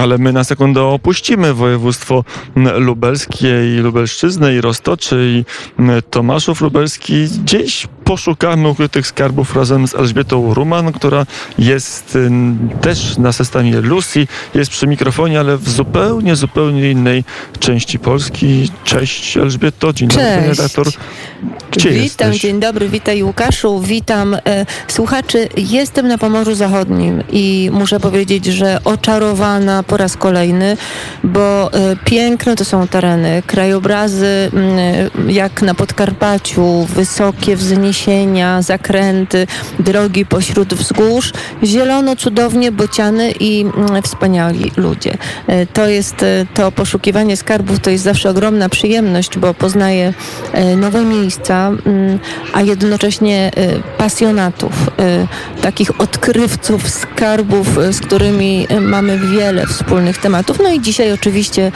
Ale my na sekundę opuścimy województwo lubelskie i Lubelszczyznę i Roztoczy i Tomaszów Lubelski. Gdzieś poszukamy ukrytych skarbów razem z Elżbietą Ruman, która jest też na systemie Lucy, jest przy mikrofonie, ale w zupełnie, zupełnie innej części Polski. Cześć Elżbieto, dzień dobry redaktor. Gdzie witam, jesteś? dzień dobry, witaj Łukaszu, witam e, słuchaczy. Jestem na Pomorzu Zachodnim i muszę powiedzieć, że oczarowana po raz kolejny, bo e, piękne to są tereny, krajobrazy m, mm, jak na Podkarpaciu, wysokie wzniesienia, zakręty, drogi pośród wzgórz, zielono, cudownie, bociany i mm, wspaniali ludzie. E, to jest e, to poszukiwanie skarbów, to jest zawsze ogromna przyjemność, bo poznaję e, nowe miejsca, mm, a jednocześnie pasjonatów, takich odkrywców skarbów, z którymi mamy wiele wspólnych tematów. No i dzisiaj oczywiście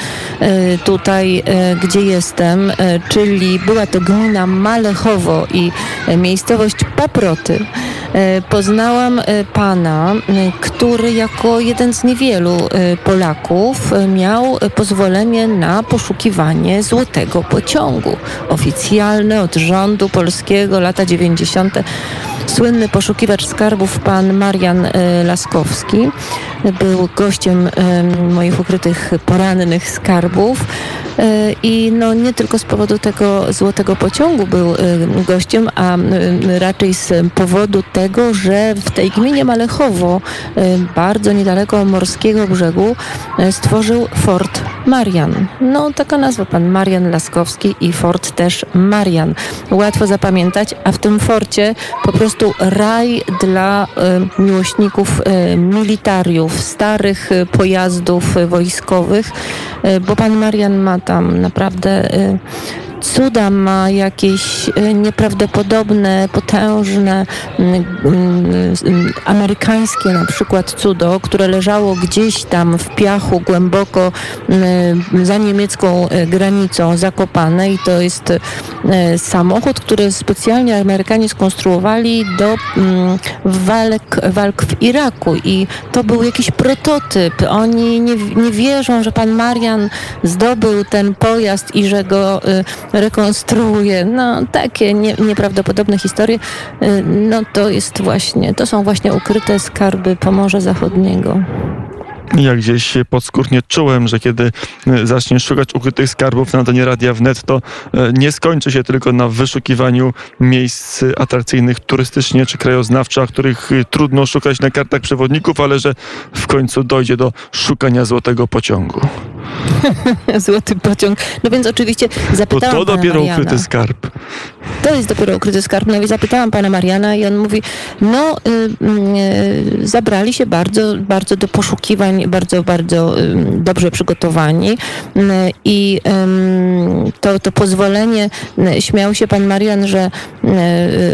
tutaj, gdzie jestem, czyli była to gmina Malechowo i miejscowość Paproty. Poznałam pana, który jako jeden z niewielu Polaków miał pozwolenie na poszukiwanie złotego pociągu. Oficjalne od rządu polskiego, lata 90. Słynny poszukiwacz skarbów pan Marian e, Laskowski był gościem moich ukrytych porannych skarbów e, i no nie tylko z powodu tego złotego pociągu był e, gościem, a raczej z powodu tego, że w tej gminie Malechowo, bardzo niedaleko morskiego brzegu, stworzył Fort Marian. No taka nazwa, pan Marian Laskowski i Fort też Marian. Łatwo zapamiętać, a w tym forcie po prostu raj dla y, miłośników y, militariów, starych y, pojazdów wojskowych, bo pan Marian ma tam naprawdę cuda ma jakieś e, nieprawdopodobne, potężne, mm, mm, amerykańskie na przykład cudo, które leżało gdzieś tam w piachu głęboko mm, za niemiecką e, granicą zakopane i to jest e, samochód, który specjalnie Amerykanie skonstruowali do walk, walk w Iraku i to był jakiś prototyp. Oni nie, nie wierzą, że pan Marian zdobył ten pojazd i że go rekonstruuje. No takie nie, nieprawdopodobne historie, y, no to jest właśnie, to są właśnie ukryte skarby Pomorza Zachodniego. Ja gdzieś podskórnie czułem, że kiedy e, zaczniesz szukać ukrytych skarbów na antenie Radia Wnet, to e, nie skończy się tylko na wyszukiwaniu miejsc atrakcyjnych turystycznie czy krajoznawczo, których e, trudno szukać na kartach przewodników, ale że w końcu dojdzie do szukania złotego pociągu. Złoty pociąg. No więc oczywiście zapytałam Bo to dopiero ukryty skarb. To jest dopiero ukryty skarb. No i zapytałam pana Mariana i on mówi, no y, y, zabrali się bardzo, bardzo do poszukiwań bardzo, bardzo dobrze przygotowani i to, to pozwolenie, śmiał się pan Marian, że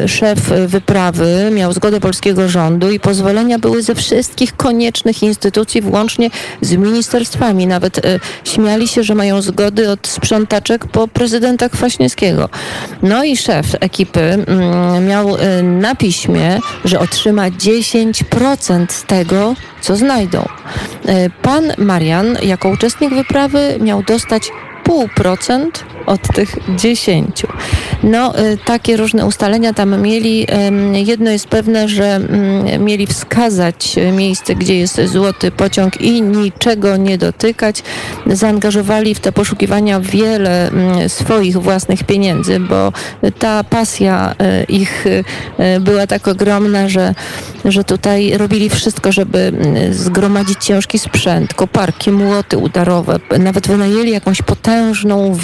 szef wyprawy miał zgodę polskiego rządu i pozwolenia były ze wszystkich koniecznych instytucji, włącznie z ministerstwami. Nawet śmiali się, że mają zgody od sprzątaczek po prezydenta Kwaśniewskiego. No i szef ekipy miał e, na piśmie, że otrzyma 10% z tego, co znajdą. E, pan Marian jako uczestnik wyprawy miał dostać pół procent od tych 10. No, y, takie różne ustalenia tam mieli. Jedno jest pewne, że mm, mieli wskazać miejsce, gdzie jest złoty pociąg i niczego nie dotykać. Zaangażowali w te poszukiwania wiele mm, swoich własnych pieniędzy, bo ta pasja y, ich y, była tak ogromna, że, że tutaj robili wszystko, żeby mm, zgromadzić ciężki sprzęt, koparki, młoty udarowe. Nawet wynajęli jakąś potężną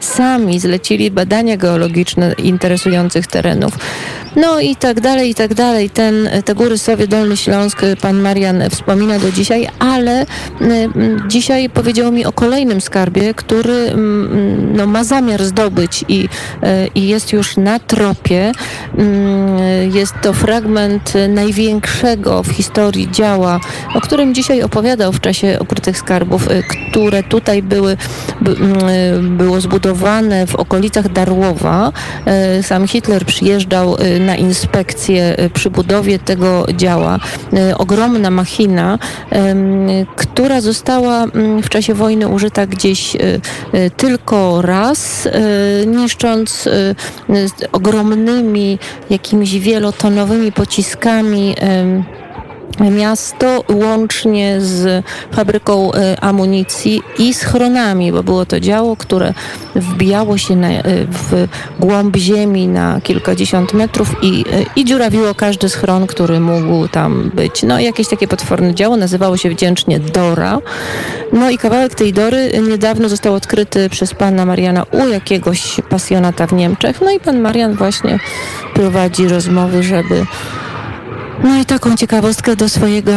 sami zlecili badania geologiczne interesujących terenów. No i tak dalej, i tak dalej. Ten, te góry Sowie, Dolny Śląsk, pan Marian wspomina do dzisiaj, ale dzisiaj powiedział mi o kolejnym skarbie, który no, ma zamiar zdobyć i, e, i jest już na tropie. Jest to fragment największego w historii dzieła, o którym dzisiaj opowiadał w czasie Ukrytych Skarbów, które tutaj były, by, było zbudowane w okolicach Darłowa. Sam Hitler przyjeżdżał na inspekcję przy budowie tego działa. Ogromna machina, która została mm, w czasie wojny użyta gdzieś tylko raz, niszcząc ogromnymi jakimiś wielotonowymi pociskami miasto łącznie z fabryką e, amunicji i schronami, bo było to działo, które wbijało się na, e, w głąb ziemi na kilkadziesiąt metrów i, e, i dziurawiło każdy schron, który mógł tam być. No jakieś takie potworne działo, nazywało się wdzięcznie Dora. No i kawałek tej Dory niedawno został odkryty przez pana Mariana u jakiegoś pasjonata w Niemczech. No i pan Marian właśnie prowadzi rozmowy, żeby no i taką ciekawostkę do swojego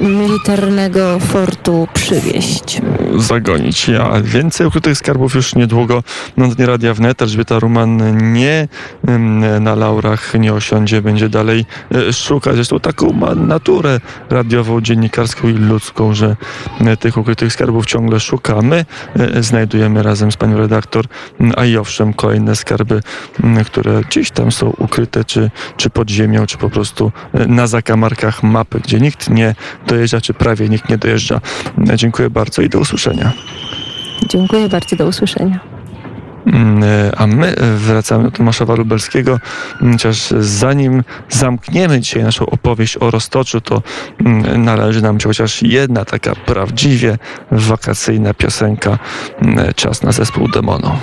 militarnego fortu przywieźć. Zagonić. Ja więcej ukrytych skarbów już niedługo na dnie Radia Wnet. Elżbieta Ruman nie na laurach nie osiądzie, będzie dalej e, szukać. Zresztą taką ma naturę radiową, dziennikarską i ludzką, że e, tych ukrytych skarbów ciągle szuka. My e, znajdujemy razem z panią redaktor, a i owszem, kolejne skarby, które gdzieś tam są ukryte, czy, czy pod ziemią, czy po prostu na zakamarkach mapy, gdzie nikt nie dojeżdża, czy prawie nikt nie dojeżdża. Dziękuję bardzo i do usłyszenia. Dziękuję bardzo, do usłyszenia. Mm, a my wracamy do Tomasza Lubelskiego, chociaż zanim zamkniemy dzisiaj naszą opowieść o Roztoczu, to mm, należy nam się chociaż jedna taka prawdziwie wakacyjna piosenka. Mm, czas na zespół Demono.